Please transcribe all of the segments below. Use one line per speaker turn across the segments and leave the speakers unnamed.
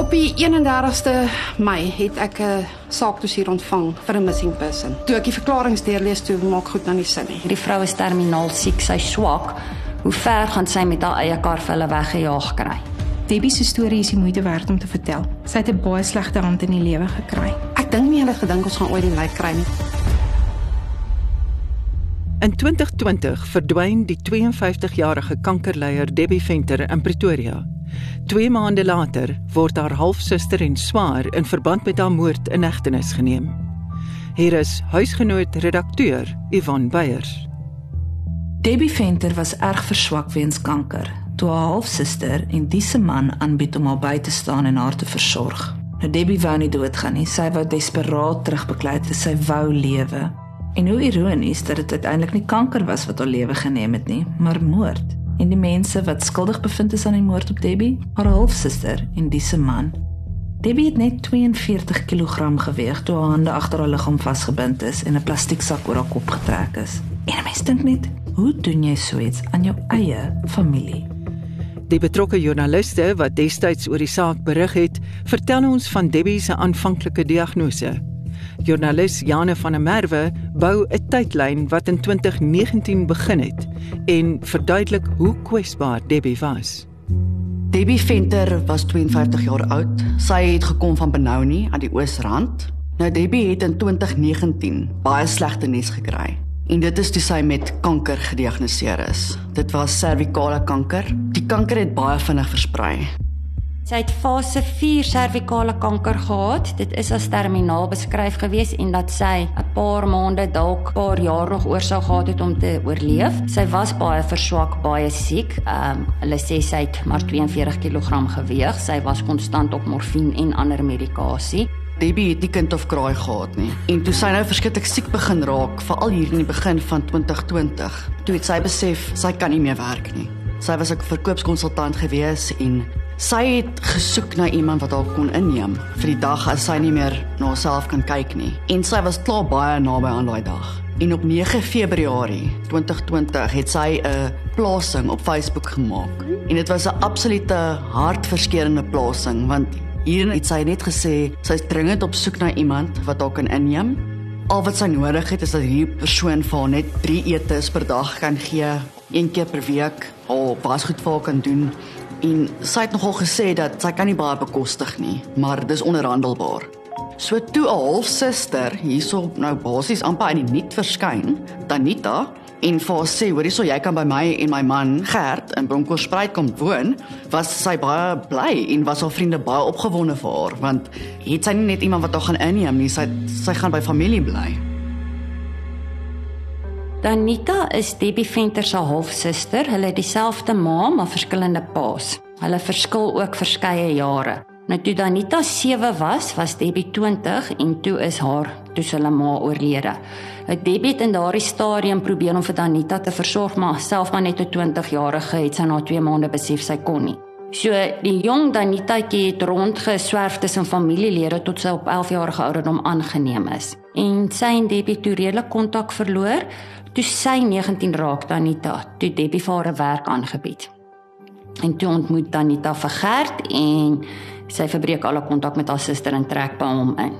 Op die 31ste Mei het ek 'n saakdossier ontvang vir 'n missing person. Toe ek die verklaringe deurlees, toe maak goed nou nie sin nie.
Hierdie vrou is terminaal siek, sy swak. Hoe ver gaan sy met haar eie kar vir hulle weggejaag kry?
Debbie se storie is die moeite werd om te vertel. Sy het 'n baie slegte hand in die lewe gekry.
Ek dink nie hulle gedink ons gaan ooit die lijk kry nie.
In 2020 verdwyn die 52-jarige kankerleier Debbie Venter in Pretoria. 2 maande later word haar halfsuster en swaar in verband met haar moord in hegtenis geneem. Hier is huisgenoot redakteur Ivan Beyers.
Debbie Venter was erg verswak weens kanker. Toe haar halfsuster en diese man aanbied om haar by te staan en haar te versorg. Nou Debbie wou nie doodgaan nie. Sy wou desperaat terugbeklei het. Sy wou lewe. En hoe ironies dat dit uiteindelik nie kanker was wat haar lewe geneem het nie, maar moord en die mense wat skuldig bevind is aan die moord op Debbie, haar halfsuster en diese man. Debbie het net 42 kg geweg toe haar hande agter haar liggaam vasgebind is en 'n plastieksak oor haar kop getrek is. En mense dink net, hoe doen jy so iets aan jou eie familie?
Die betrokke joernaliste wat destyds oor die saak berig het, vertel ons van Debbie se aanvanklike diagnose. Joernalis Jane van der Merwe bou 'n tydlyn wat in 2019 begin het en verduidelik hoe kwesbaar Debbie was.
Debbie Venter was 52 jaar oud. Sy het gekom van Benoni aan die Oosrand. Nou Debbie het in 2019 baie slegte nuus gekry. En dit is toe sy met kanker gediagnoseer is. Dit was servikale kanker. Die kanker het baie vinnig versprei.
Sy het fase 4 servikale kanker gehad. Dit is as terminaal beskryf gewees en dat sy 'n paar maande dalk 'n paar jaar nog oor sou gehad het om te oorleef. Sy was baie verswak, baie siek. Ehm um, hulle sê sy het maar 42 kg geweg. Sy was konstant op morfine en ander medikasie.
Debbie het nie kind of kraai gehad nie. En toe sy nou verskriklik siek begin raak, veral hier in die begin van 2020, toe het sy besef sy kan nie meer werk nie. Sy was 'n verkoopskonsultant gewees en Sy het gesoek na iemand wat haar kon inneem vir die dag as sy nie meer na haarself kan kyk nie. En sy was klaar baie naby aan daai dag. En op 9 Februarie 2020 het sy 'n plasing op Facebook gemaak. En dit was 'n absolute hartverskeurende plasing want hierin het sy net gesê sy's dringend op soek na iemand wat haar kan inneem. Al wat sy nodig het is dat hierdie persoon vir haar net 3 etes per dag kan gee, een keer per week, of was goed vir haar kan doen en sy het nogal gesê dat sy kan nie baie bekostig nie, maar dis onderhandelbaar. So toe 'n halfsuster hierso nou basies amper in die nuut verskyn, Danita en vir haar sê, "Hoorie, so jy kan by my en my man Gert in Bronkhorstspruit kom woon." Was sy baie bly en was haar vriende baie opgewonde vir haar, want het sy nie net iemand wat haar gaan inneem nie, sy sy gaan by familie bly.
Danita is Debbie Venter se halfsuster. Hulle het dieselfde ma, maar verskillende paas. Hulle verskil ook verskeie jare. Nou toe Danita 7 was, was Debbie 20 en toe is haar toe sy ma oorlede. Nou, Debbie het in daardie stadium probeer om vir Danita te versorg, maar self maar net 'n 20 jarige het sy na 2 maande besef sy kon nie. So die jong Danita het rondgeswerf tussen familielede tot sy op 11 jarige ouderdom aangeneem is. En sy en Debbie toe redelik kontak verloor Toe sy 19 raak, Danita, toe Debbie vir haar werk aangebied. En toe ontmoet Danita vir Gert en sy verbreek alle kontak met haar suster en trek by hom in.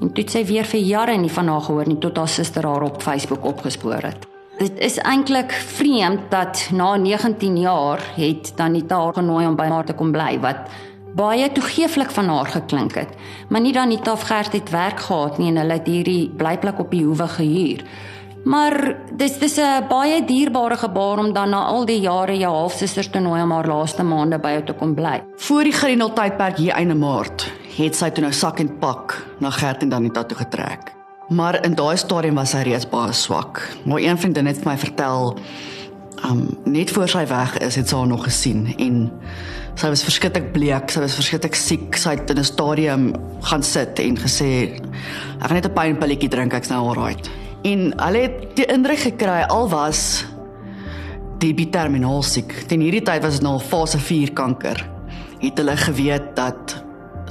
En toe sy weer vir jare nie van haar gehoor nie tot haar suster haar op Facebook opgespoor het. Dit is eintlik vreemd dat na 19 jaar het Danita haar genooi om by haar te kom bly wat baie toegeeflik van haar geklink het. Maar nie Danita of Gert het werk gehad nie en hulle het hierdie blyplek op die hoewe gehuur. Maar dis dis 'n baie dierbare gebaar om dan na al die jare jou halfsusters te nooi om haar laaste maande by jou te kom bly.
Voor die Grenel tydperk hier einde Maart het sy toe nou sak en pak na Gert en Danita toe getrek. Maar in daai stadium was sy reeds baie swak. Maar een vriendin het my vertel um net voor sy weg is het sy haar nog gesien en sy was verskriklik bleek, sy was verskriklik siek. Sy het in 'n stadium gaan sit en gesê ek gaan net 'n pynpilletjie drink, ek's nou alright. En hulle het die indruk gekry al was die terminaal siek. Ten hierdie tyd was dit nou fase 4 kanker. Het hulle geweet dat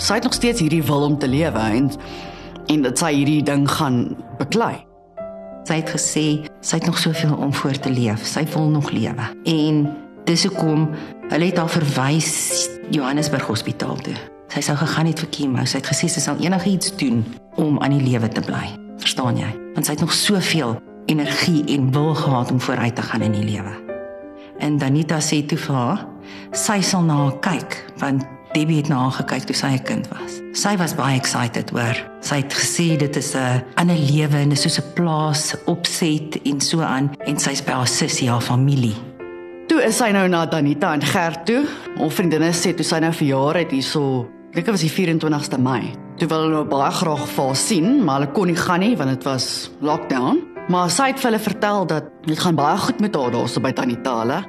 sy nog steeds hierdie wil om te lewe en en dat sy hierdie ding gaan beklei.
Sy het gesê sy het nog soveel om voor te leef. Sy wil nog lewe. En dis hoekom hulle het haar verwys Johannesburg Hospitaal toe.
Sy sou gegaan het vir chemo. Sy het gesê sy sal enigiets doen om aan die lewe te bly. Verstaan jy? Want sy het nog soveel energie en wil gehad om vooruit te gaan in die lewe. En Danita sê toe vir haar, sy sal na haar kyk want Debbie het na haar gekyk toe sy 'n kind was. Sy was baie excited oor. Sy het gesê dit is 'n ander lewe en dis soos 'n plaas opset en so aan en sy's by haar sussie, haar familie.
Toe is sy nou na Danita en Gert toe. Ons vriendinne sê toe sy nou verjaar het hierso, ek dink dit was die 24ste Mei. Toe wil hulle nou baie graag vir haar sien, maar hulle kon nie gaan nie want dit was lockdown. Maar sy het vir hulle vertel dat dit gaan baie goed met haar daarso by Danita. Hulle.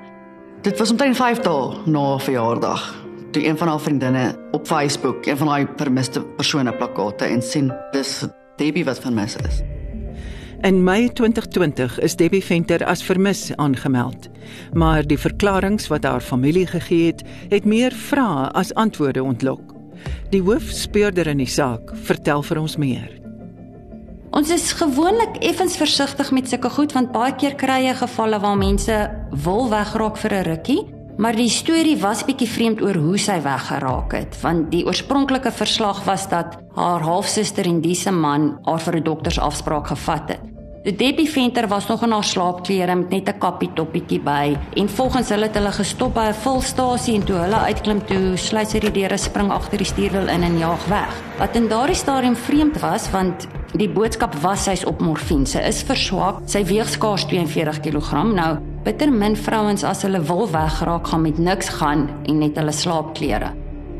Dit was omtrent 5 dae na haar verjaardag toe een van haar vriendinne op Facebook een van haar vermiste persone plakkate en sien dis Debbie wat vermis is.
In Mei 2020 is Debbie Venter as vermis aangemeld. Maar die verklaringe wat haar familie gegee het, het meer vrae as antwoorde ontlok. Die hoofspeurder in die saak vertel vir ons meer.
Ons is gewoonlik effens versigtig met sulke goed want baie keer kry jy gevalle waar mense wil wegraak vir 'n rukkie Maar die storie was bietjie vreemd oor hoe sy weggeraak het, want die oorspronklike verslag was dat haar halfsuster en diese man haar vir 'n doktersafspraak gevat het. Debbie Venter was nog in haar slaapklere met net 'n kappie toppietjie by en volgens hulle het hulle gestop by 'n volstasie en toe hulle uitklim toe sluit sy die deure spring agter die stuurwiel in en jaag weg. Wat in daardie stadium vreemd was want die boodskap was sy's op morfine. Sy is verswak. Sy weeg skaars 42 kg. Nou bitter min vrouens as hulle wil wegraak gaan met niks gaan en net hulle slaapklere.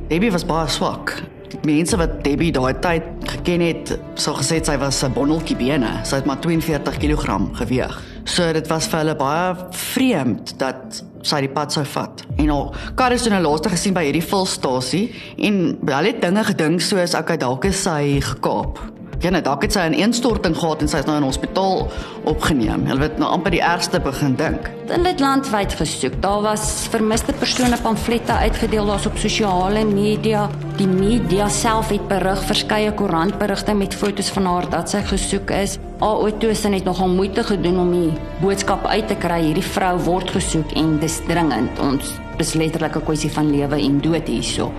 Debbie was baie swak. Mense wat Debbie daai tyd geken het, sou gesê sy was 'n bondeltjie bene. Sy het maar 42 kg geweg. So dit was vir hulle baie vreemd dat sy die pad sou vat. En al kar is toe nou laaste gesien by hierdie volstasie en hulle het dinge gedink soos okay dalk is sy gekaap. Net dalk het sy 'n instorting gehad en sy is nou in hospitaal opgeneem. Hulle het nou amper die ergste begin dink.
Hulle het landwyd gesoek. Daar was vermiste persone pamflette uitgedeel daar's op sosiale media. Die media self het berig verskeie koerantberigte met fotos van haar dat sy gesoek is. AO2 het nogal moeite gedoen om die boodskap uit te kry. Hierdie vrou word gesoek en dis dringend. Ons dis letterlik 'n kwessie van lewe en dood hierso.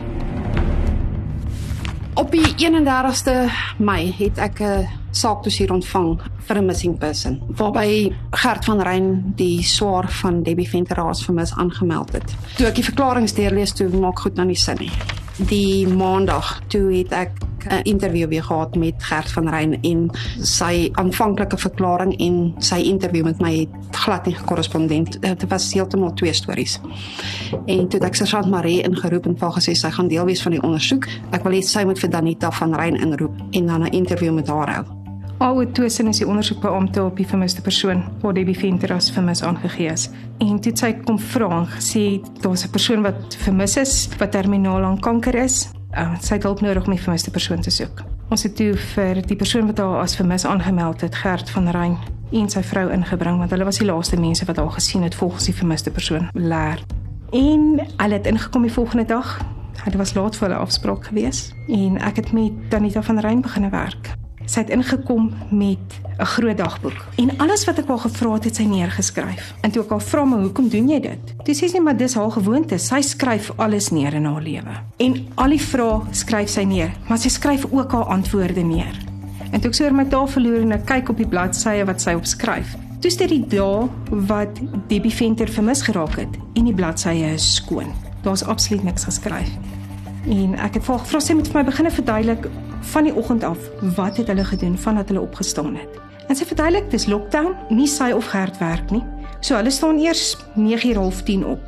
Op die 31ste Mei het ek 'n saakdossier ontvang vir 'n missing person, waarby Gert van Rein die swaar van Debbie Venter as vermis aangemeld het. Toe ek die verklaring deurlees, toe maak goed nou nie sin nie. Die maandag toe het ek 'n onderhoud weer gehad met Gert van Rein en sy aanvanklike verklaring en sy onderhoud met my het glad nie gekorrespondent. Dit was heeltemal twee stories. En toe ek Sergeant Marie ingeroep en vir gesê sy gaan deel wees van die ondersoek. Ek wil hê sy moet vir Danita van Rein inroep en dan 'n onderhoud met haar hou.
Alhoewel Tosin is die ondersoekbeampte op die vermiste persoon, waar Debbie Venter as vermis aangegee is. En toe sy kom vra en gesê daar's 'n persoon wat vermis is, wat terminaal aan kanker is. Uh, sy het hulp nodig om die vermiste persoon te soek. Ons het toe vir die persoon wat haar as vermis aangemeld het, Gert van Rein, en sy vrou ingebring want hulle was die laaste mense wat haar gesien het volgens die vermiste persoon, Lair. En hulle het ingekom die volgende dag. Hulle was laat vir hulle afspraak gewees en ek het met Tanita van Rein begine werk. Sy het ingekom met 'n groot dagboek en alles wat ek haar gevra het, het sy neergeskryf. En toe ek haar vra, "Maar hoekom doen jy dit?" Toe sê sy, "Maar dis haar gewoonte. Sy skryf alles neer in haar lewe." En al die vrae skryf sy neer, maar sy skryf ook haar antwoorde neer. En toe ek so oor my tafel loer en ek kyk op die bladsye wat sy opskryf, toe is dit die dae wat Debbie Venter vermis geraak het en die bladsye is skoon. Daar's absoluut niks geskryf. En ek het vir haar gevra sy moet vir my begin verduidelik van die oggend af wat het hulle gedoen vandat hulle opgestaan het. En sy verduidelik dis lockdown, nie sy of Gert werk nie. So hulle staan eers 9:30 op.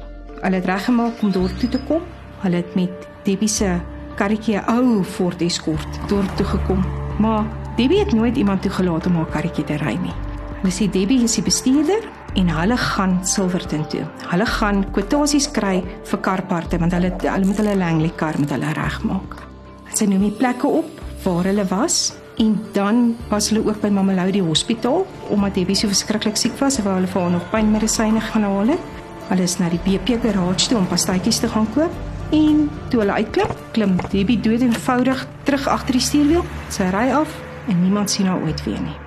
Hulle het reggemaak om dorp toe te kom. Hulle het met Debbie se karretjie ou Ford Escort dorp toe gekom. Maar Debbie het nooit iemand toegelaat om haar karretjie te ry nie. Hulle sê Debbie is die bestuurder en hulle gaan Silverton toe. Hulle gaan kwotasies kry vir karparte want hulle hulle moet hulle Langley kar met hulle regmaak. Sy noem die plekke op waar hulle was en dan was hulle ook by Mamelodi Hospitaal omdat Debbie so verskriklik siek was, wou hulle vir haar nog pynmedisyne gaan haal. Hulle is na die BP garage toe om pastaatjies te gaan koop. En toe hulle uitklim, klim Debbie dood eenvoudig terug agter die stuurwiel. Sy ry af en niemand sien haar ooit weer nie.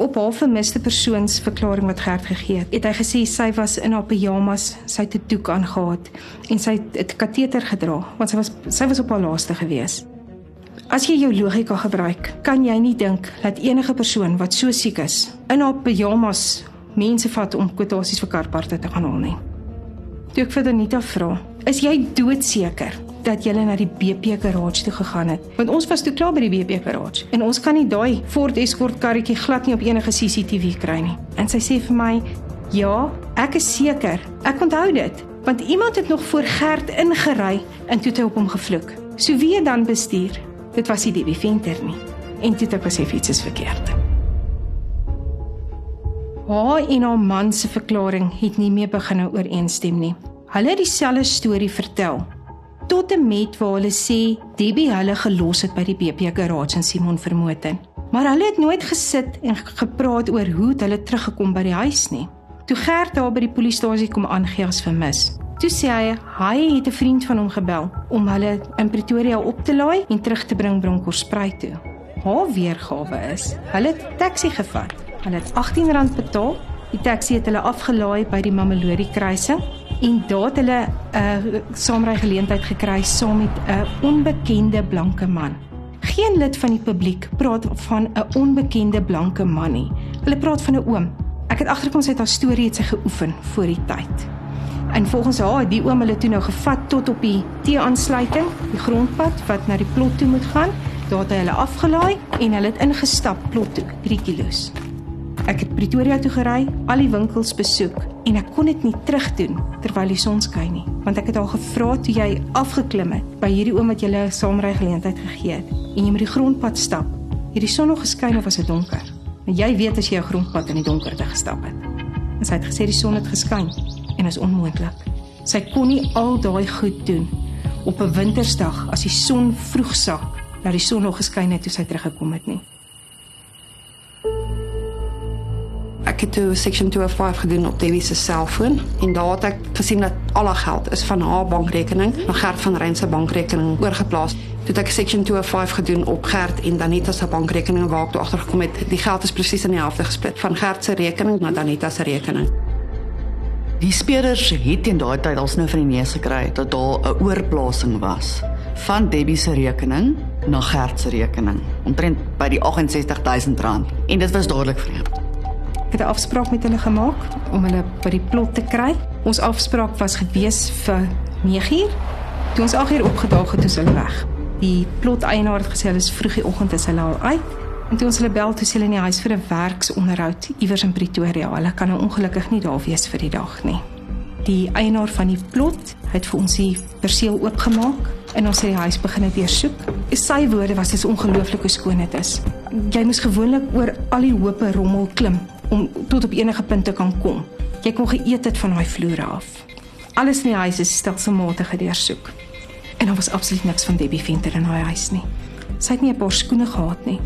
Op haar vermiste persoonsverklaring wat Gert gegee het, het hy gesê sy was in haar pyjamas, sy het 'n doek aangetree en sy het 'n kateter gedra want sy was sy was op haar laaste gewees. As jy jou logika gebruik, kan jy nie dink dat enige persoon wat so siek is in haar pyjamas mense vat om kwotasies vir karparte te gaan haal nie. Toe ek vir Danita vra, "Is jy doodseker dat jy na die BP garage toe gegaan het?" Want ons was toe klaar by die BP garage en ons kan nie daai Ford Escort karretjie glad nie op enige CCTV kry nie. En sy sê vir my, "Ja, ek is seker. Ek onthou dit, want iemand het nog voor Gert ingery en toe het hy op hom gevloek. So wie het dan bestuur? Dit was die venter nie." En toe het ek besef iets is verkeerd. Haar en haar man se verklaring het nie meer begin ooreenstem nie. Hulle het dieselfde storie vertel. Tot en met waar hulle sê Debbie hulle gelos het by die BP garage in Simon Vermoten. Maar hulle het nooit gesit en gepraat oor hoe hulle teruggekom by die huis nie. Toe Gert daar by die polisiestasie kom aangee as vermis. Toe sê hy hy het 'n vriend van hom gebel om hulle in Pretoria op te laai en terug te bring Bronkhorstspruit toe. Haar weergawe is, hulle het taxi gevat Hulle het R18 betaal. Die taxi het hulle afgelaai by die Mamelodi kruising en daar het hulle 'n uh, saamry geleentheid gekry saam met 'n onbekende blanke man. Geen lid van die publiek praat van 'n onbekende blanke man nie. Hulle praat van 'n oom. Ek het agterkom sy het haar storie het sy geoefen voor die tyd. En volgens haar het die oom hulle toe nou gevat tot op die T-aansluiting, die grondpad wat na die plot toe moet gaan. Daar het hy hulle afgelaai en hulle het ingestap plot toe, 3 km. Ek het Pretoria toe gery, al die winkels besoek en ek kon dit nie terugdoen terwyl die son skyn nie, want ek het al gevra toe jy afgeklim het by hierdie oom wat julle 'n saamry geleentheid gegee het en jy met die grondpad stap. Hierdie son nog geskyn of was dit donker? En jy weet as jy 'n grondpad in die donkerte gestap het. En sy het gesê die son het geskyn en is onmoontlik. Sy kon nie al daai goed doen op 'n wintersdag as die son vroeg sak dat die son nog geskyn het toe sy teruggekom het nie.
Ek het toe section 205 gedoen op Debbie se selfoon en daar het ek gesien dat al haar geld is van haar bankrekening na Gert van Rein se bankrekening oorgeplaas. Toe het ek section 205 gedoen op Gert en Danita se bankrekening waar ek toe agtergekom het die geld is presies in die helfte gesplit van Gert se rekening na Danita se rekening.
Die spelers het in daai tyd alsnou van die neus gekry dat daar 'n oorplasing was van Debbie se rekening na Gert se rekening omtrent by die 68000 rand en dit was dadelik vreemd.
Ek het 'n afspraak met hulle gemaak om hulle by die plot te kry. Ons afspraak was gewees vir 9uur. Toe ons 8uur opgedaag het, is hulle weg. Die plot eienaar het gesê hulle is vroeg die oggend is hulle al uit. En toe ons hulle bel, toe sê hulle in die huis vir 'n werksonderhoud iewers in Pretoria. Hulle kan nou ongelukkig nie daar wees vir die dag nie. Die eienaar van die plot het vir ons die perseel oopgemaak en ons het die huis begin deursoek. Sy woorde was dis ongelooflik hoe skoon dit is. Jy moes gewoonlik oor al die hope rommel klim om tot op enige punt te kan kom. Jy kon geëet het van daai vloere af. Alles in die huis is stelselmatig gedeursoek. En daar was absoluut niks van Debbie Venter in haar huis nie. Sy het nie 'n paar skoene gehad nie.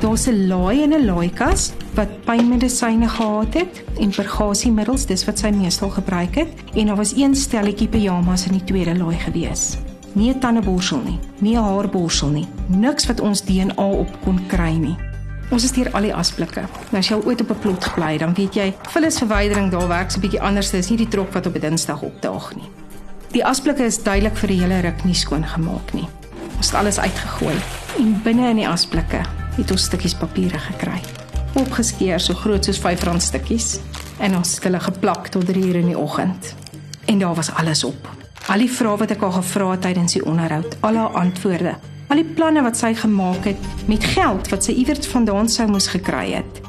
Daar's 'n laai en 'n laaikas wat pynmedisyne gehad het en purgasiemiddels, dis wat sy meestal gebruik het, en daar was een stelletjie pyjamas in die tweede laai gewees. Nie 'n tandeborsel nie, nie 'n haarborsel nie, niks wat ons DNA op kon kry nie. Ons is deur al die asblikke. Nou as jy ooit op 'n plot gebly, dan weet jy, vullis verwydering daar werk so 'n bietjie anders. Dit is nie die trok wat op 'n Dinsdag opdaag nie. Die asblikke is duidelik vir die hele ruk nie skoon gemaak nie. Ons het alles uitgegooi en binne in die asblikke het ons stukkies papiere gekry. Opgeskeer so groot soos R5 stukkies en ons het hulle geplak tot 3 uur in die oggend. En daar was alles op. Al die vrae wat ek al gevra het tydens die onderhoud, al haar antwoorde, al die planne wat sy gemaak het met geld wat sy iewers vandaan sou moes gekry het.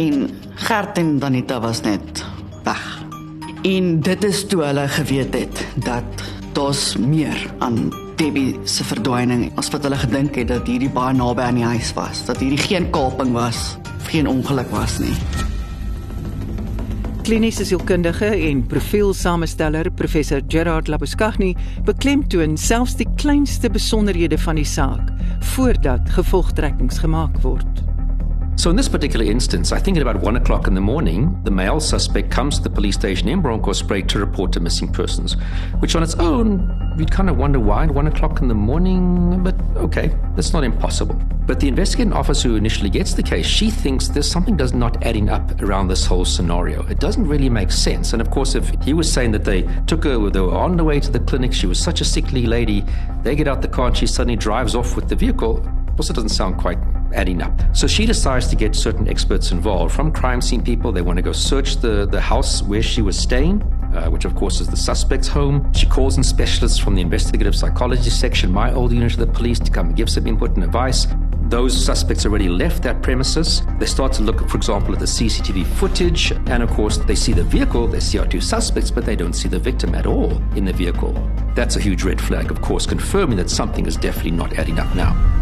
En Gert en Danita was net weg. En dit is toe hulle geweet het dat daar's meer aan Debbie se verdwyning as wat hulle gedink het dat hierdie baie naby aan die huis was, dat hierdie geen kaping was, geen ongeluk was nie.
Kliniese sielkundige en profielsamesteller professor Gerard Labuschagne beklemtoon selfs die kleinste besonderhede van die saak voordat gevolgtrekkings gemaak word.
So in this particular instance, I think at about one o'clock in the morning, the male suspect comes to the police station in Bronkhorstspruit to report a missing persons, which on its own, you'd kind of wonder why at one o'clock in the morning, but okay, that's not impossible. But the investigating officer who initially gets the case, she thinks there's something does not adding up around this whole scenario. It doesn't really make sense. And of course, if he was saying that they took her, they were on the way to the clinic, she was such a sickly lady, they get out the car and she suddenly drives off with the vehicle, also doesn't sound quite adding up. So she decides to get certain experts involved from crime scene people. They want to go search the, the house where she was staying. Uh, which of course is the suspect's home. She calls in specialists from the investigative psychology section, my old unit of the police, to come and give some input and advice. Those suspects already left that premises. They start to look, for example, at the CCTV footage, and of course, they see the vehicle, they see our two suspects, but they don't see the victim at all in the vehicle. That's a huge red flag, of course, confirming that something is definitely not adding up now.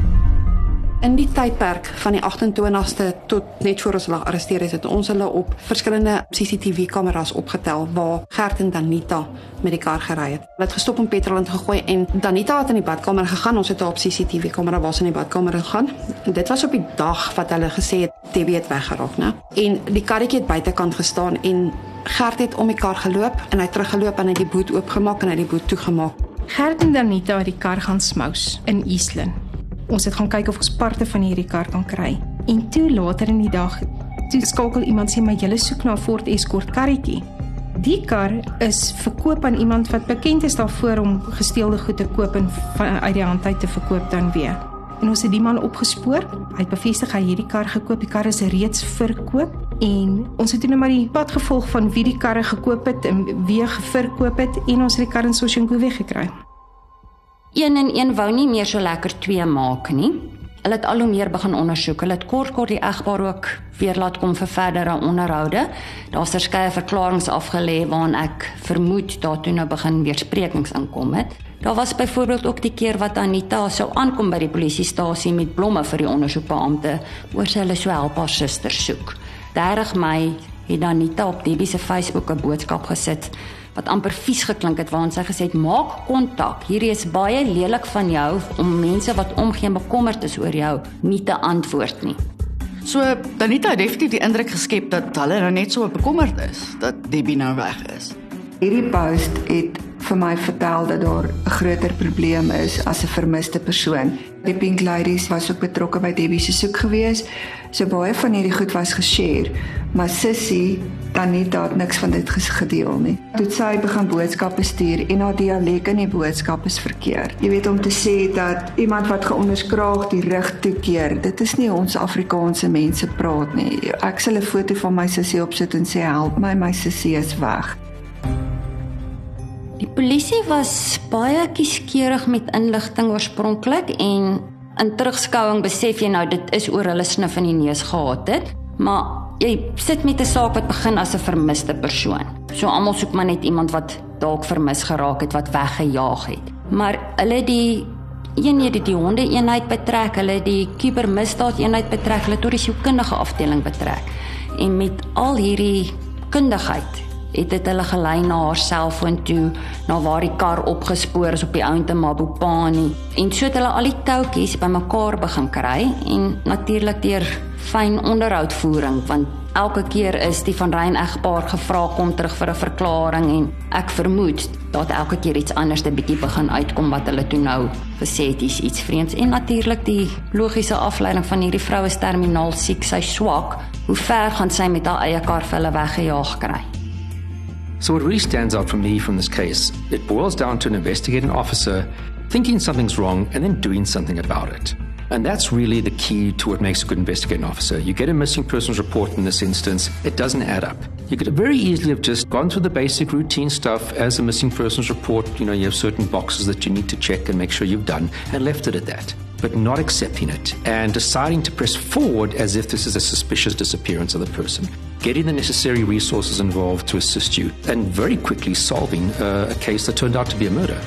In die tydperk van die 28ste tot net voor ons hulle arresteer is, het ons hulle op verskillende CCTV kameras opgetel waar Gert en Danita met die kar gery het. Hulle het gestop en petrol in gegooi en Danita het in die badkamer gegaan. Ons het haar op CCTV kamera was in die badkamer gegaan. En dit was op die dag wat hulle gesê het Debbie het weggeraak, né? En die karretjie het buitekant gestaan en Gert het om die kar geloop en hy teruggeloop en hy die boot oopgemaak en hy die boot toegemaak.
Gert en Danita het die kar gaan smous in Eastland. Ons het gaan kyk of ons parte van hierdie kar kan kry. En toe later in die dag, toe skakel iemand sê my julle soek na 'n Ford Escort karretjie. Die kar is verkoop aan iemand wat bekend is daarvoor om gesteelde goed te koop en van uit die hand uit te verkoop dan weer. En ons het die man opgespoor. Hy het bevestig hy hierdie kar gekoop. Die kar is reeds verkoop en ons het toe net maar die pad gevolg van wie die karre gekoop het en wie verkoop het en ons het die kar in Soshanguve gekry.
Een en een wou nie meer so lekker twee maak nie. Hulle het al hoe meer begin ondersoek. Hulle het kort kort die egpaar ook weer laat kom vir verdere onderhoude. Daar's verskeie verklaringe afgelê waarin ek vermoed daar toe nou begin weersprekings inkom het. Daar was byvoorbeeld ook die keer wat Anita sou aankom by die polisiestasie met blomme vir die ondersoekbeampte oor sy hulle sou help haar suster soek. 30 Mei het Anita op Debbie se Facebook 'n boodskap gesit wat amper vies geklink het waarin sy gesê het maak kontak. Hierdie is baie lelik van jou om mense wat omgee en bekommerd is oor jou nie te antwoord nie.
So Danita het definitief die indruk geskep dat hulle nou net so bekommerd is dat Debbie nou weg is.
Hierdie post het vir my vertel dat daar 'n groter probleem is as 'n vermiste persoon. Die Pink Ladies was ook betrokke by Debbie se soek gewees. So baie van hierdie goed was geshare, maar Sissy Anita het niks van dit gedeel nie. Toe sy begin boodskappe stuur en haar dialek in die boodskap is verkeerd. Jy weet om te sê dat iemand wat geonderskraag die rug toe keer, dit is nie ons Afrikaanse mense praat nie. Ek sal 'n foto van my sussie opsit en sê help my, my sussie is weg.
Die polisie was baie kieskeurig met inligting oorspronklik en in terugskouing besef jy nou dit is oor hulle snif in die neus gehad het, maar jy sit met 'n saak wat begin as 'n vermiste persoon. So almal soek maar net iemand wat dalk vermis geraak het, wat weggejaag het. Maar hulle die eenheid die, die honde eenheid betrek, hulle die kubermisdaad eenheid betrek, hulle tot die sielkundige afdeling betrek. En met al hierdie kundigheid het dit hulle gelei na haar selfoon toe, na waar die kar opgespoor is op die ounte Mabopani. En so het hulle al die toutjies bymekaar begin kry en natuurlik deur fyn onderhoudvoering want elke keer is die van Rein egpaar gevra kom terug vir 'n verklaring en ek vermoed dat elke keer iets anders 'n bietjie begin uitkom wat hulle toe nou gesê het is iets vreemds. En natuurlik die logiese afleiding van hierdie vroue is terminaal siek sy swak. Hoe ver gaan sy met haar eie kar vir hulle weggejaag kry
So, what really stands out for me from this case, it boils down to an investigating officer thinking something's wrong and then doing something about it. And that's really the key to what makes a good investigating officer. You get a missing persons report in this instance, it doesn't add up. You could very easily have just gone through the basic routine stuff as a missing persons report. You know, you have certain boxes that you need to check and make sure you've done, and left it at that. But not accepting it and deciding to press forward as if this is a suspicious disappearance of the person. Getting the necessary resources involved to assist you, and very quickly solving uh, a case that turned out to be a murder.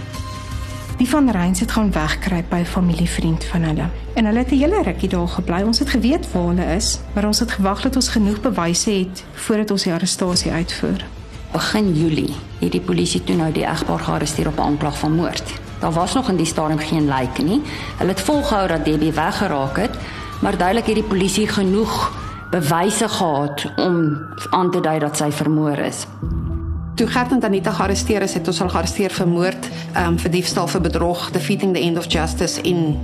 Die van Reins het gaan wegkruip by 'n familievriend van hulle. En hulle het 'n hele rukkie daar gebly. Ons het geweet waar hulle is, maar ons het gewag dat ons genoeg bewyse het voordat ons die arrestasie uitvoer.
Begin Julie het die polisie toe nou die egpaar gearresteer op 'n aanklag van moord. Daar was nog in die stadium geen lijk nie. Hulle het volgehou dat Debbie weggeraak het, maar duidelik het die polisie genoeg bewyse gehad om aan te dui dat sy vermoor is.
Toe Gert en Anita gearresteer is, het ons hulle gearresteer vir moord, ehm um, vir diefstal, vir bedrog, defeating the end of justice en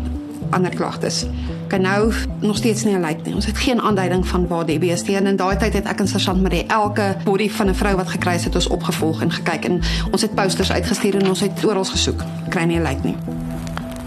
ander klagtes. Kan nou nog steeds nie 'n lijk nie. Ons het geen aanduiding van waar Debbie is nie. En in daai tyd het ek en Sergeant Marie elke body van 'n vrou wat gekry is, het ons opgevolg en gekyk en ons het posters uitgestuur en ons het oral gesoek. Kry nie 'n lijk nie.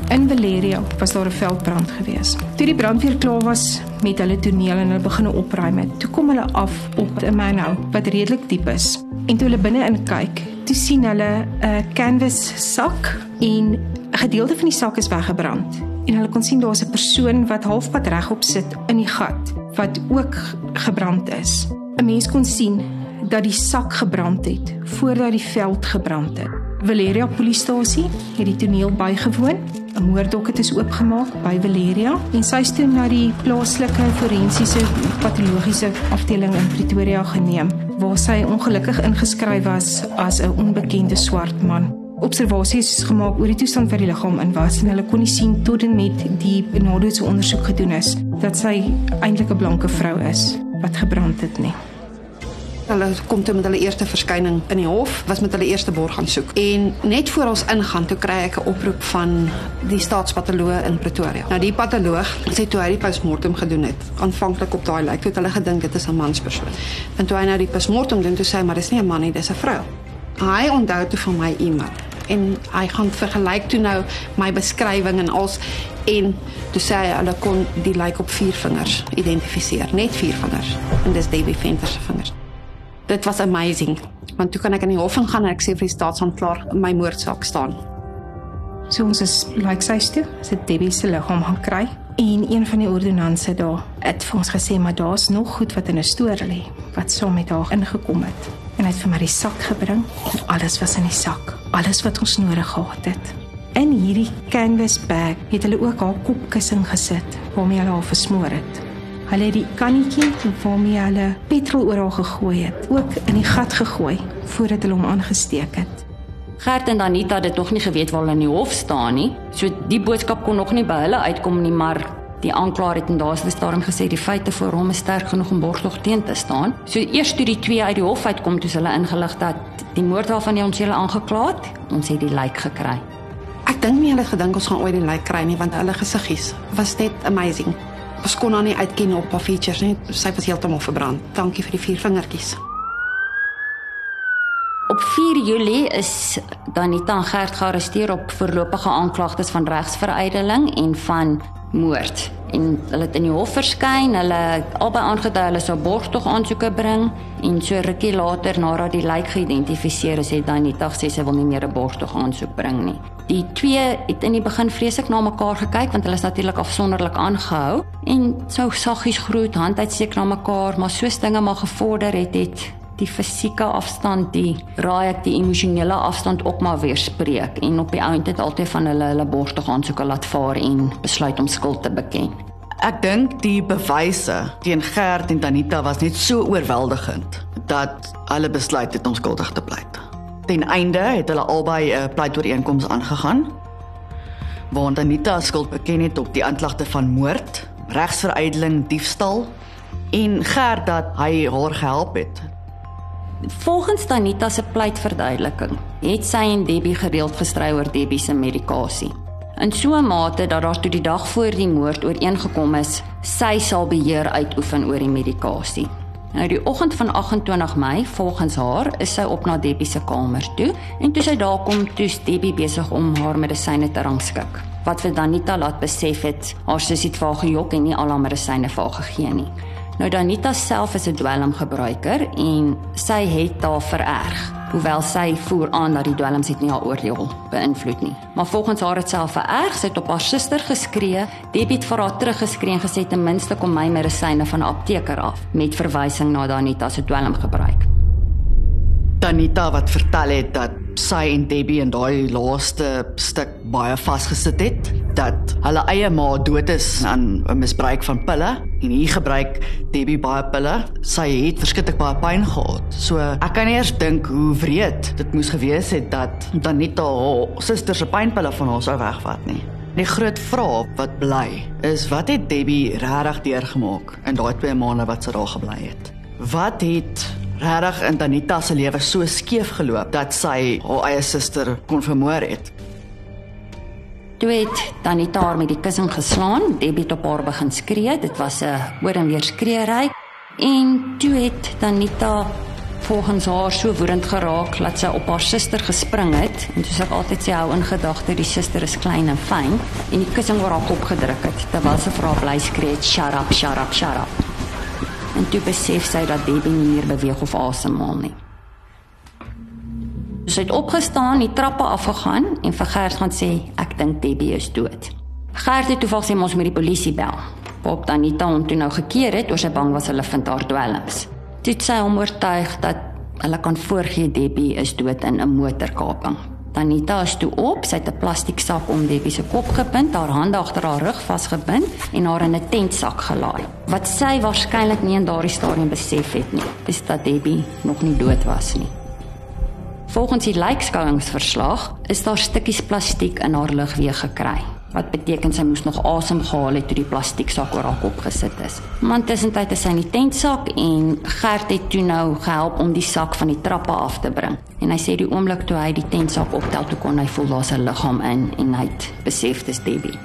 In Valeria was daar 'n veldbrand gewees. Toe die brandweer klaar was met hulle toneel en hulle begin opruim het, toe kom hulle af op 'n manhou wat redelik diep is. En toe hulle binne-in kyk, toe sien hulle 'n canvas sak en 'n gedeelte van die sak is weggebrand. En hulle kon sien daar's 'n persoon wat halfpad regop sit in die gat wat ook gebrand is. 'n Mens kon sien dat die sak gebrand het voordat die veld gebrand het. Valeria polisiestasie het die toneel bygewoon. 'n Moorddoket is oopgemaak by Valeria en sy is toe na die plaaslike forensiese patologiese afdeling in Pretoria geneem waar sy ongelukkig ingeskryf was as 'n onbekende swart man. Observasies is gemaak oor die toestand van die liggaam in was en hulle kon nie sien tot en met die nadoetse ondersoek gedoen is dat sy eintlik 'n blanke vrou is wat gebrand het nie.
Hulle kom toe met hulle eerste verskyning in die hof, was met hulle eerste borg gaan soek. En net voor ons ingaan, toe kry ek 'n oproep van die staatspatoloog in Pretoria. Nou die patoloog sê toe hy die postmortem gedoen het, aanvanklik op daai lijk, toe het hulle gedink dit is 'n manspersoon. En toe hy nou die postmortem doen, toe sê hy maar dis nie 'n man nie, dis 'n vrou. Hy onthou toe van my e-mail en hy gaan vergelyk toe nou my beskrywing en als en toe sê hy hulle kon die lijk op vier vingers identifiseer, net vier vingers. En dis Debbie Venter se vingers dit was amazing want toe kan ek in die hof gaan en ek sê vir die staatsanklaer my moordsaak staan.
So ons is like sy toe, sy Debbie se liggaam gaan kry en een van die ordonnanse daar het vir ons gesê maar daar's nog goed wat in 'n stoor lê wat saam met haar ingekom het en hy het vir my die sak gebring en alles was in die sak, alles wat ons nodig gehad het. In hierdie canvas bag het hulle ook haar kopkussing gesit waarmee hulle haar versmoor het. Hulle het die kannetjie waarmee hulle petrol oor haar gegooi het, ook in die gat gegooi voordat hulle hom aangesteek het.
Gert en Anita het nog nie geweet waar hulle in die hof staan nie. So die boodskap kon nog nie by hulle uitkom nie, maar die aanklaer het in daardie stadium gesê die feite voor hom is sterk genoeg om borgtog teen te staan. So eers toe die twee uit die hof uitkom, toe hulle ingelig dat die moord waarvan ons hulle aangekla het, ons het die lijk gekry.
Ek dink nie hulle gedink ons gaan ooit die lijk kry nie, want hulle gesiggies was net amazing. Ons kon haar nie uitken op haar features nie. Sy was heeltemal verbrand. Dankie vir die vier vingertjies.
Op 4 Julie is Danita en Gert gearresteer op voorlopige aanklagtes van regsveruideling en van moord. En hulle het in die hof verskyn. Hulle albei aangedui hulle sou borgtog aansoeke bring en so rukkie later nadat die lijk geïdentifiseer is, het Danita gesê sy wil nie meer 'n borgtog aansoek bring nie. Die twee het in die begin vreeslik na mekaar gekyk want hulle is natuurlik afsonderlik aangehou en sou saggies groet, hand uitsteek na mekaar, maar soos dinge maar gevorder het, het die fisieke afstand, die raai ek die emosionele afstand ook maar weer spreek en op die ount het altyd van hulle hulle borste gaan soek laat vaar en besluit om skuld te beken.
Ek dink die bewyse teen Gert en Tanita was net so oorweldigend dat hulle besluit het om skuldig te pleit. Ten einde het hulle albei 'n pleitooreenkoms aangegaan. Waar Anita skuld beken het op die aanklagte van moord, regsveruideling, diefstal en Gert dat hy haar gehelp het.
Volgens Anita se pleitverduideliking het sy en Debbie gereeld gestry oor Debbie se medikasie. In so 'n mate dat daar toe die dag voor die moord ooreengekom is, sy sal beheer uitoefen oor die medikasie. Nou die oggend van 28 Mei, volgens haar, is sy op na Debbie se kamer toe en toe sy daar kom, toets Debbie besig om haar medisyne te rangskik. Wat vir Danita laat besef het, haar sussie het vir haar gejok en nie al haar medisyne vir haar gegee nie. Nou Danita self is 'n dwelmgebruiker en sy het daar vererg hoewel sy voer aan dat die dwelms het nie haar oordeel beïnvloed nie. Maar volgens haar het self vererg, sy het op haar suster geskree, Debbie het vir haar teruggeskree en gesê ten minste kom my medisyne van 'n apteker af met verwysing na Danita se dwelmgebruik.
Danita wat vertel het dat sy en Debbie in daai laaste stuk baie vasgesit het dat hulle eie ma dood is aan 'n misbruik van pille en hier gebruik Debbie baie pille. Sy het verskriklik baie pyn gehad. So ek kan nie eers dink hoe wreed dit moes gewees het dat Danita haar suster se pynpille van haar sou wegvat nie. Die groot vraag wat bly is wat het Debbie regtig deurgemaak in daai 2 maande wat sy daar gebly het? Wat het regtig in Danita se lewe so skeef geloop dat sy haar eie suster kon vermoor het?
Toe het Danita haar met die kussing geslaan, Debbie het op haar begin skree. Dit was 'n oor en weer skreeery. En toe het Danita volgens haar so woedend geraak dat sy op haar suster gespring het en soos ek altyd sê hou in gedagte die suster is klein en fyn en die kussing oor haar kop gedruk het terwyl sy vir haar bly skree shut up shut up shut up en toe besef sy dat Debbie nie meer beweeg of asemhaal nie. Sy het opgestaan die trappe afgegaan en vir Gert gaan sê ek dink Debbie is dood. Gert het toevallig sê ons moet die polisie bel. Pop dan nie toe nou gekeer het oor sy bang was hulle vind haar dwelms. Dit sê hom oortuig dat hulle kan voorgee Debbie is dood in 'n motorkaping. Tanita is toe op, sy het 'n plastiek sak om Debbie se kop gebind, haar hande agter haar rug vasgebind en haar in 'n tentsak gelaai. Wat sy waarskynlik nie in daardie stadium besef het nie, is dat Debbie nog nie dood was nie. Volgens die lijkskouingsverslag is daar stukkies plastiek in haar ligweeg gekry wat beteken sy moes nog asem gehaal het toe die plastieksak oor haar kop gesit is. Man tussentyd is sy in die tentsak en Gert het toe nou gehelp om die sak van die trappe af te bring. En hy sê die oomblik toe hy die tentsak optel, toe kon hy voel daar's 'n liggaam in en hy het besef dis Debbie.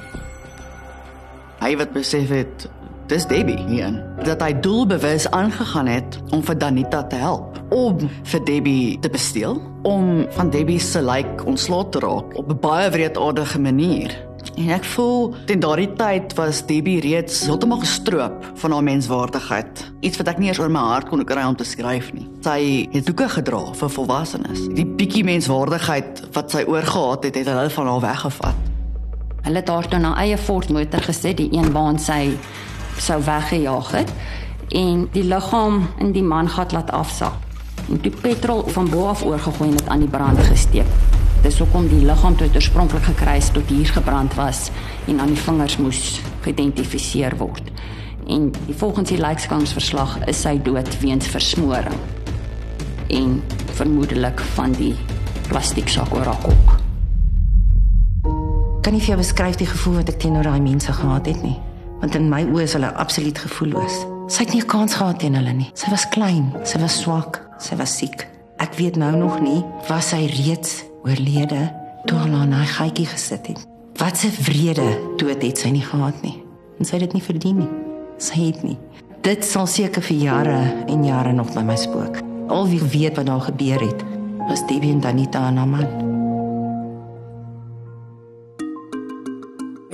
Hy het besef het dis Debbie hier dat hy doelbewus aangegaan het om vir Danita te help om vir Debbie te besteel om van Debbie se lijk ontslae te raak op 'n baie wreedaardige manier En ek voel teen daardie tyd was Debbie reeds heeltemal gestroop van haar menswaardigheid. Iets wat ek nie eens oor my hart kon kry om te skryf nie. Sy het doeke gedra vir volwassenes. Die bietjie menswaardigheid wat sy oorgehad het, het hulle van haar weggevat.
Hulle het haar toe na eie Ford motor gesit, die een waar sy sou weggejaag het en die liggaam in die mangat laat afsak. En die petrol van bo af oorgegooi en dit aan die brand gesteek. Dis hoekom die liggaam tot oorspronklik gekry is tot hier gebrand was en aan die vingers moes geïdentifiseer word. En die volgens die lijkskangsverslag is sy dood weens versmoring en vermoedelik van die plastieksak oor haar kop.
Kan nie vir jou beskryf die gevoel wat ek teenoor daai mense gehad het nie, want in my oë is hulle absoluut gevoelloos. Sy het nie 'n kans gehad teen hulle nie. Sy was klein, sy was swak, sy was siek. Ek weet nou nog nie was sy reeds oorlede toe hulle aan daai gatjie gesit het. Wat 'n wrede dood het sy nie gehad nie. En sy het dit nie verdien nie. Sy het nie. Dit sal seker vir jare en jare nog by my spook. Al wie weet wat daar gebeur het, was Debbie en Danita en haar man.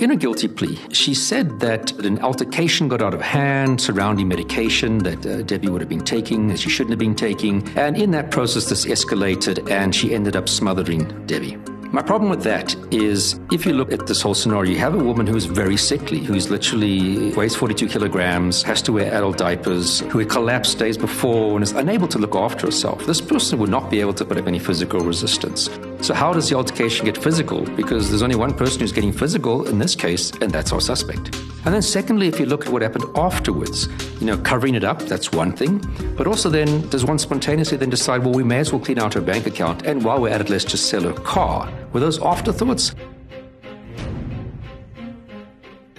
In a guilty plea, she said that an altercation got out of hand surrounding medication that uh, Debbie would have been taking that she shouldn't have been taking. And in that process, this escalated and she ended up smothering Debbie. My problem with that is if you look at this whole scenario, you have a woman who's very sickly, who's literally weighs 42 kilograms, has to wear adult diapers, who had collapsed days before and is unable to look after herself. This person would not be able to put up any physical resistance. So, how does the altercation get physical? Because there's only one person who's getting physical in this case, and that's our suspect. And then, secondly, if you look at what happened afterwards, you know, covering it up, that's one thing. But also, then, does one spontaneously then decide, well, we may as well clean out her bank account, and while we're at it, let's just sell her car? Were those afterthoughts?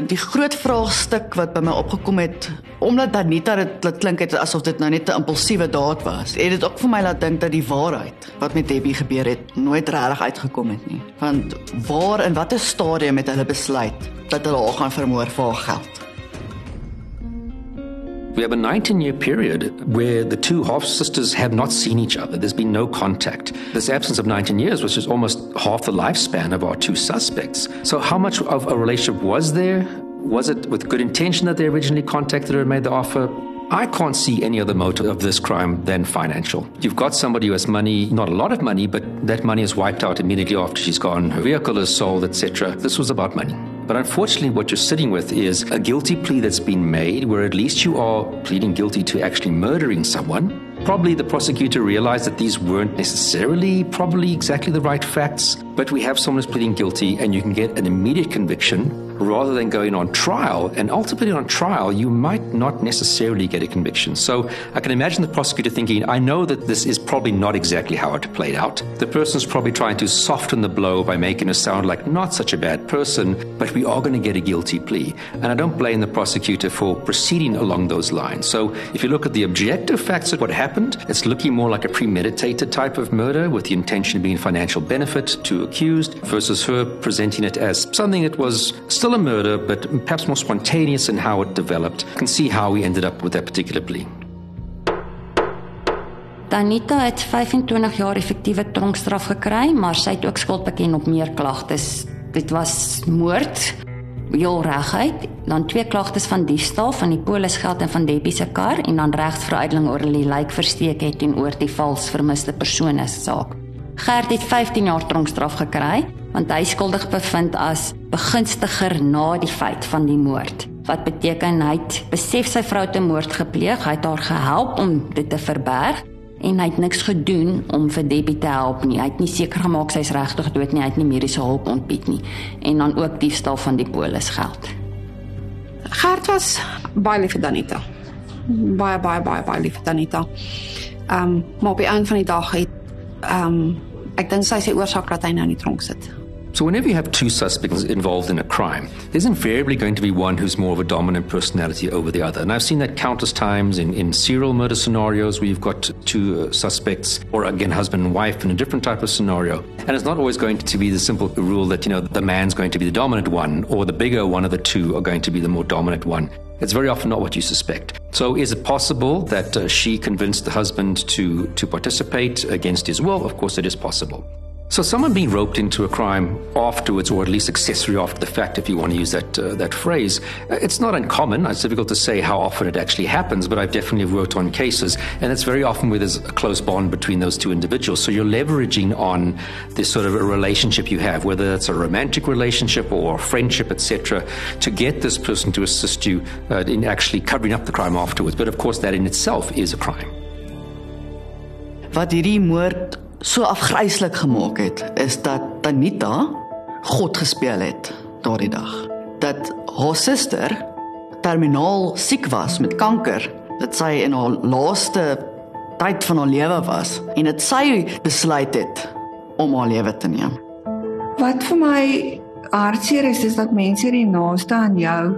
Die groot vraagstuk wat by my opgekom het, omdat Danita dit dit klink het asof dit nou net 'n impulsiewe daad was. Het dit ook vir my laat dink dat die waarheid wat met Debbie gebeur het, nooit regtig uitgekom het nie. Want waar en watter stadium het hulle besluit dat hulle haar gaan vermoor vir haar geld?
We have a 19 year period where the two half sisters have not seen each other. There's been no contact. This absence of 19 years which is almost half the lifespan of our two suspects. So, how much of a relationship was there? Was it with good intention that they originally contacted her and made the offer? I can't see any other motive of this crime than financial. You've got somebody who has money, not a lot of money, but that money is wiped out immediately after she's gone. Her vehicle is sold, etc. This was about money. But unfortunately, what you're sitting with is a guilty plea that's been made where at least you are pleading guilty to actually murdering someone. Probably the prosecutor realized that these weren't necessarily probably exactly the right facts, but we have someone who's pleading guilty and you can get an immediate conviction rather than going on trial. And ultimately, on trial, you might not necessarily get a conviction. So I can imagine the prosecutor thinking, I know that this is probably not exactly how it played out. The person's probably trying to soften the blow by making us sound like not such a bad person, but we are going to get a guilty plea. And I don't blame the prosecutor for proceeding along those lines. So if you look at the objective facts of what happened, it's looking more like a premeditated type of murder with the intention of being financial benefit to accused versus her presenting it as something that was still a murder, but perhaps more spontaneous in how it developed. You can see how we ended up with that particular plea.
Danita het 25 jaar effektiewe tronkstraf gekry, maar sy het ook skuld beken op meer klagtes. Dit was moord, heel reguit, dan twee klagtes van diefstal van die polisgeld en van Debbie se kar en dan regsveruideling oor die lijk versteek het teenoor die vals vermiste persone saak. Gert het 15 jaar tronkstraf gekry want hy skuldig bevind as begunstiger na die feit van die moord. Wat beteken hy het besef sy vrou te moord gepleeg, hy het haar gehelp om dit te verberg en hy het niks gedoen om vir Debbie te help nie. Hy het nie seker gemaak sy's regtig dood nie, hy het nie mediese hulp ontbied nie en dan ook diefstal van die polisgeld.
Gert was baie lief vir Danita. Baie baie baie baie lief vir Danita. Ehm um, maar op die einde van die dag het ehm um, ek dink sy sê oorsaak dat hy nou in die tronk sit.
So, whenever you have two suspects involved in a crime, there's invariably going to be one who's more of a dominant personality over the other. And I've seen that countless times in, in serial murder scenarios where you've got two uh, suspects, or again, husband and wife in a different type of scenario. And it's not always going to be the simple rule that, you know, the man's going to be the dominant one, or the bigger one of the two are going to be the more dominant one. It's very often not what you suspect. So, is it possible that uh, she convinced the husband to, to participate against his will? Of course, it is possible. So, someone being roped into a crime afterwards, or at least accessory after the fact, if you want to use that uh, that phrase, uh, it's not uncommon. It's difficult to say how often it actually happens, but I've definitely worked on cases, and it's very often where there's a close bond between those two individuals. So you're leveraging on this sort of a relationship you have, whether it's a romantic relationship or friendship, etc., to get this person to assist you uh, in actually covering up the crime afterwards. But of course, that in itself is a crime.
Wat hierdie moord so afgryslik gemaak het, is dat Tanita God gespeel het daardie dag. Dat haar suster terminaal siek was met kanker, dat sy in haar laaste tyd van haar lewe was en dit sy besluit het om haar lewe te neem.
Wat vir my hartseer is is dat mense hier naaste aan jou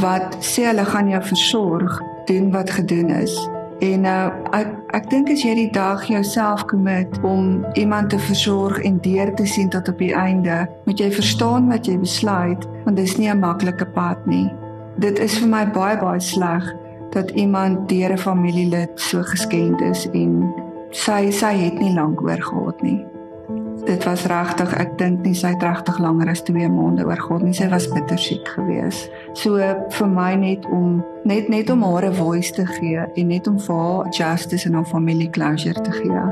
wat sê hulle gaan jou versorg, doen wat gedoen is En nou ek ek dink as jy die dag jouself commit om iemand te versorg en deur te sien tot op die einde, moet jy verstaan wat jy besluit, want dit is nie 'n maklike pad nie. Dit is vir my baie baie sleg dat iemand deur 'n familielid so geskend is en sy sy het nie lank oor gehad nie dit was regtig ek dink nie sy het regtig langer as 2 maande oor God nie sy was bitter siek geweest so vir my net om net net om haar 'n voice te gee en net om vir haar justice en haar family closure te gee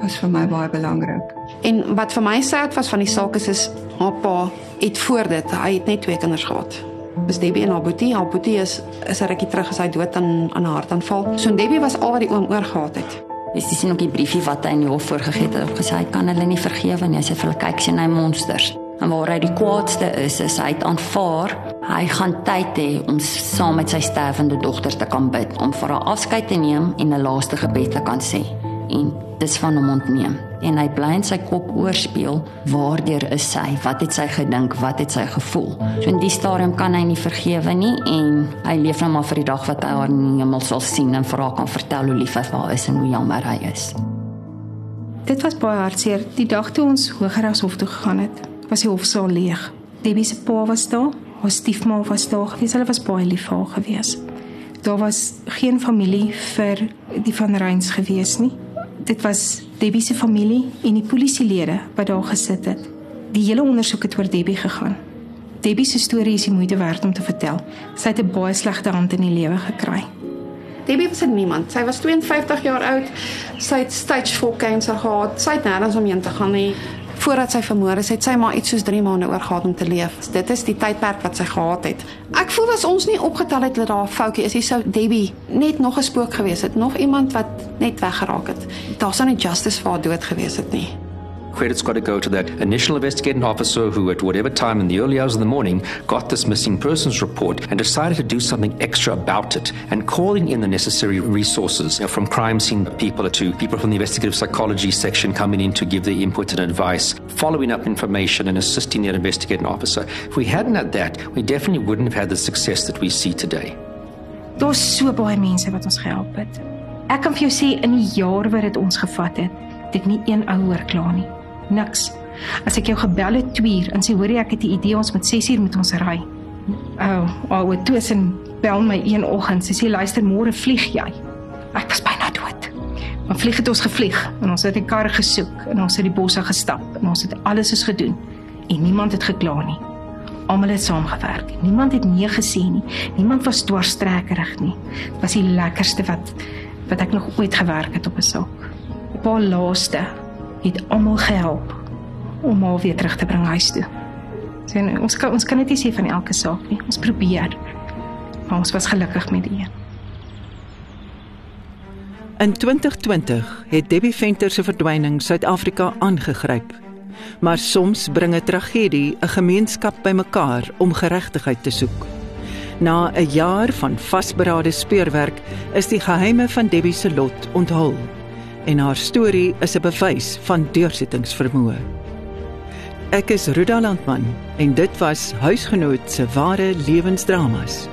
was vir my baie belangrik
en wat vir my sê was van die saak is is haar pa het voor dit hy het net twee kinders gehad Dis Debbie en haar boetie. Haar boetie is is 'n rukkie terug gesy dood aan aan 'n hartaanval. So Debbie was al wat die oom oor gehad het.
Dis dis nog die briefie wat hy in die hof voorgegee het. Hy gesê hy kan hulle nie vergewe nie. Hy sê vir hulle kyk sien hy monsters. En waar hy die kwaadste is, is hy het aanvaar hy gaan tyd hê om saam met sy sterwende dogter te kan bid om vir haar afskeid te neem en 'n laaste gebed te kan sê. En dis van hom ontneem. En hy bly in sy kop oorspeel waardeur is sy wat het sy gedink? Wat het sy gevoel? So in die stadium kan hy nie vergewe nie en hy leef nou maar vir die dag wat hy haar in die hemel sal sien en vir haar kan vertel hoe lief hy vir haar is en hoe jammer hy is.
Dit was baie hartseer. Die dag toe ons hogeregshof toe gegaan het was die hofsaal leeg. Debbie se pa was daar haar stiefma was daar gewees. Hulle was baie lief vir haar gewees. Daar was geen familie vir die van Reins gewees nie dit was Debbie se familie en die polisielede wat daar gesit het. Die hele ondersoek het oor Debbie gegaan. Debbie se storie is die moeite werd om te vertel. Sy het 'n baie slegte hand in die lewe gekry.
Debbie was 'n niemand. Sy was 52 jaar oud. Sy het stage 4 kanker gehad. Sy het nêrens omheen te gaan nie voordat sy vermoor is, het sy maar iets soos 3 maande oor gehad om te leef. Dit is die tydperk wat sy gehad het. Ek voel as ons nie opgetel het dat daar 'n foutjie is, sou Debbie net nog 'n spook gewees het, nog iemand wat net weggeraak het. Daar sou nie justice vir haar dood gewees het nie.
Credit's got to go to that initial investigating officer who, at whatever time in the early hours of the morning, got this missing persons report and decided to do something extra about it and calling in the necessary resources you know, from crime scene people to people from the investigative psychology section coming in to give their input and advice, following up information and assisting that investigating officer. If we hadn't had that, we definitely wouldn't have had the success that we see today.
Daar's so baie mense wat ons gehelp het. Ek kan vir jou sê in die jaar wat dit ons gevat het, nie een ou hoor nie. Niks. As ek jou gebel het 2 uur en sê hoor jy ek het 'n idee ons moet 6 uur met ons ry. Ou, oh, ou tussen bel my een oggend. Sy sê luister môre vlieg jy. Ek was byna dood. Maar vlieg het ons gevlieg en ons het die karre gesoek en ons het die bosse gestap en ons het alles is gedoen en niemand het gekla nie. Almal het saamgewerk. Niemand het nee gesê nie. Niemand was dwarstrekkerig nie. Dit was die lekkerste wat wat ek nog ooit gewerk het op 'n saak. Die paar laaste het almal gehelp om haar weer terug te bring huis toe. Sien, ons kan ons kan net nie sê van elke saak nie. Ons probeer. Maar ons was gelukkig met die een.
In 2020 het Debbie Venter se verdwyning Suid-Afrika aangegryp. Maar soms bring 'n tragedie 'n gemeenskap bymekaar om geregtigheid te soek. Na 'n jaar van vasberade speurwerk is die geheime van Debbie se lot onthul en haar storie is 'n bewys van deursettingsvermoë. Ek is Rudolf Landman en dit was huisgenoot se ware lewensdramas.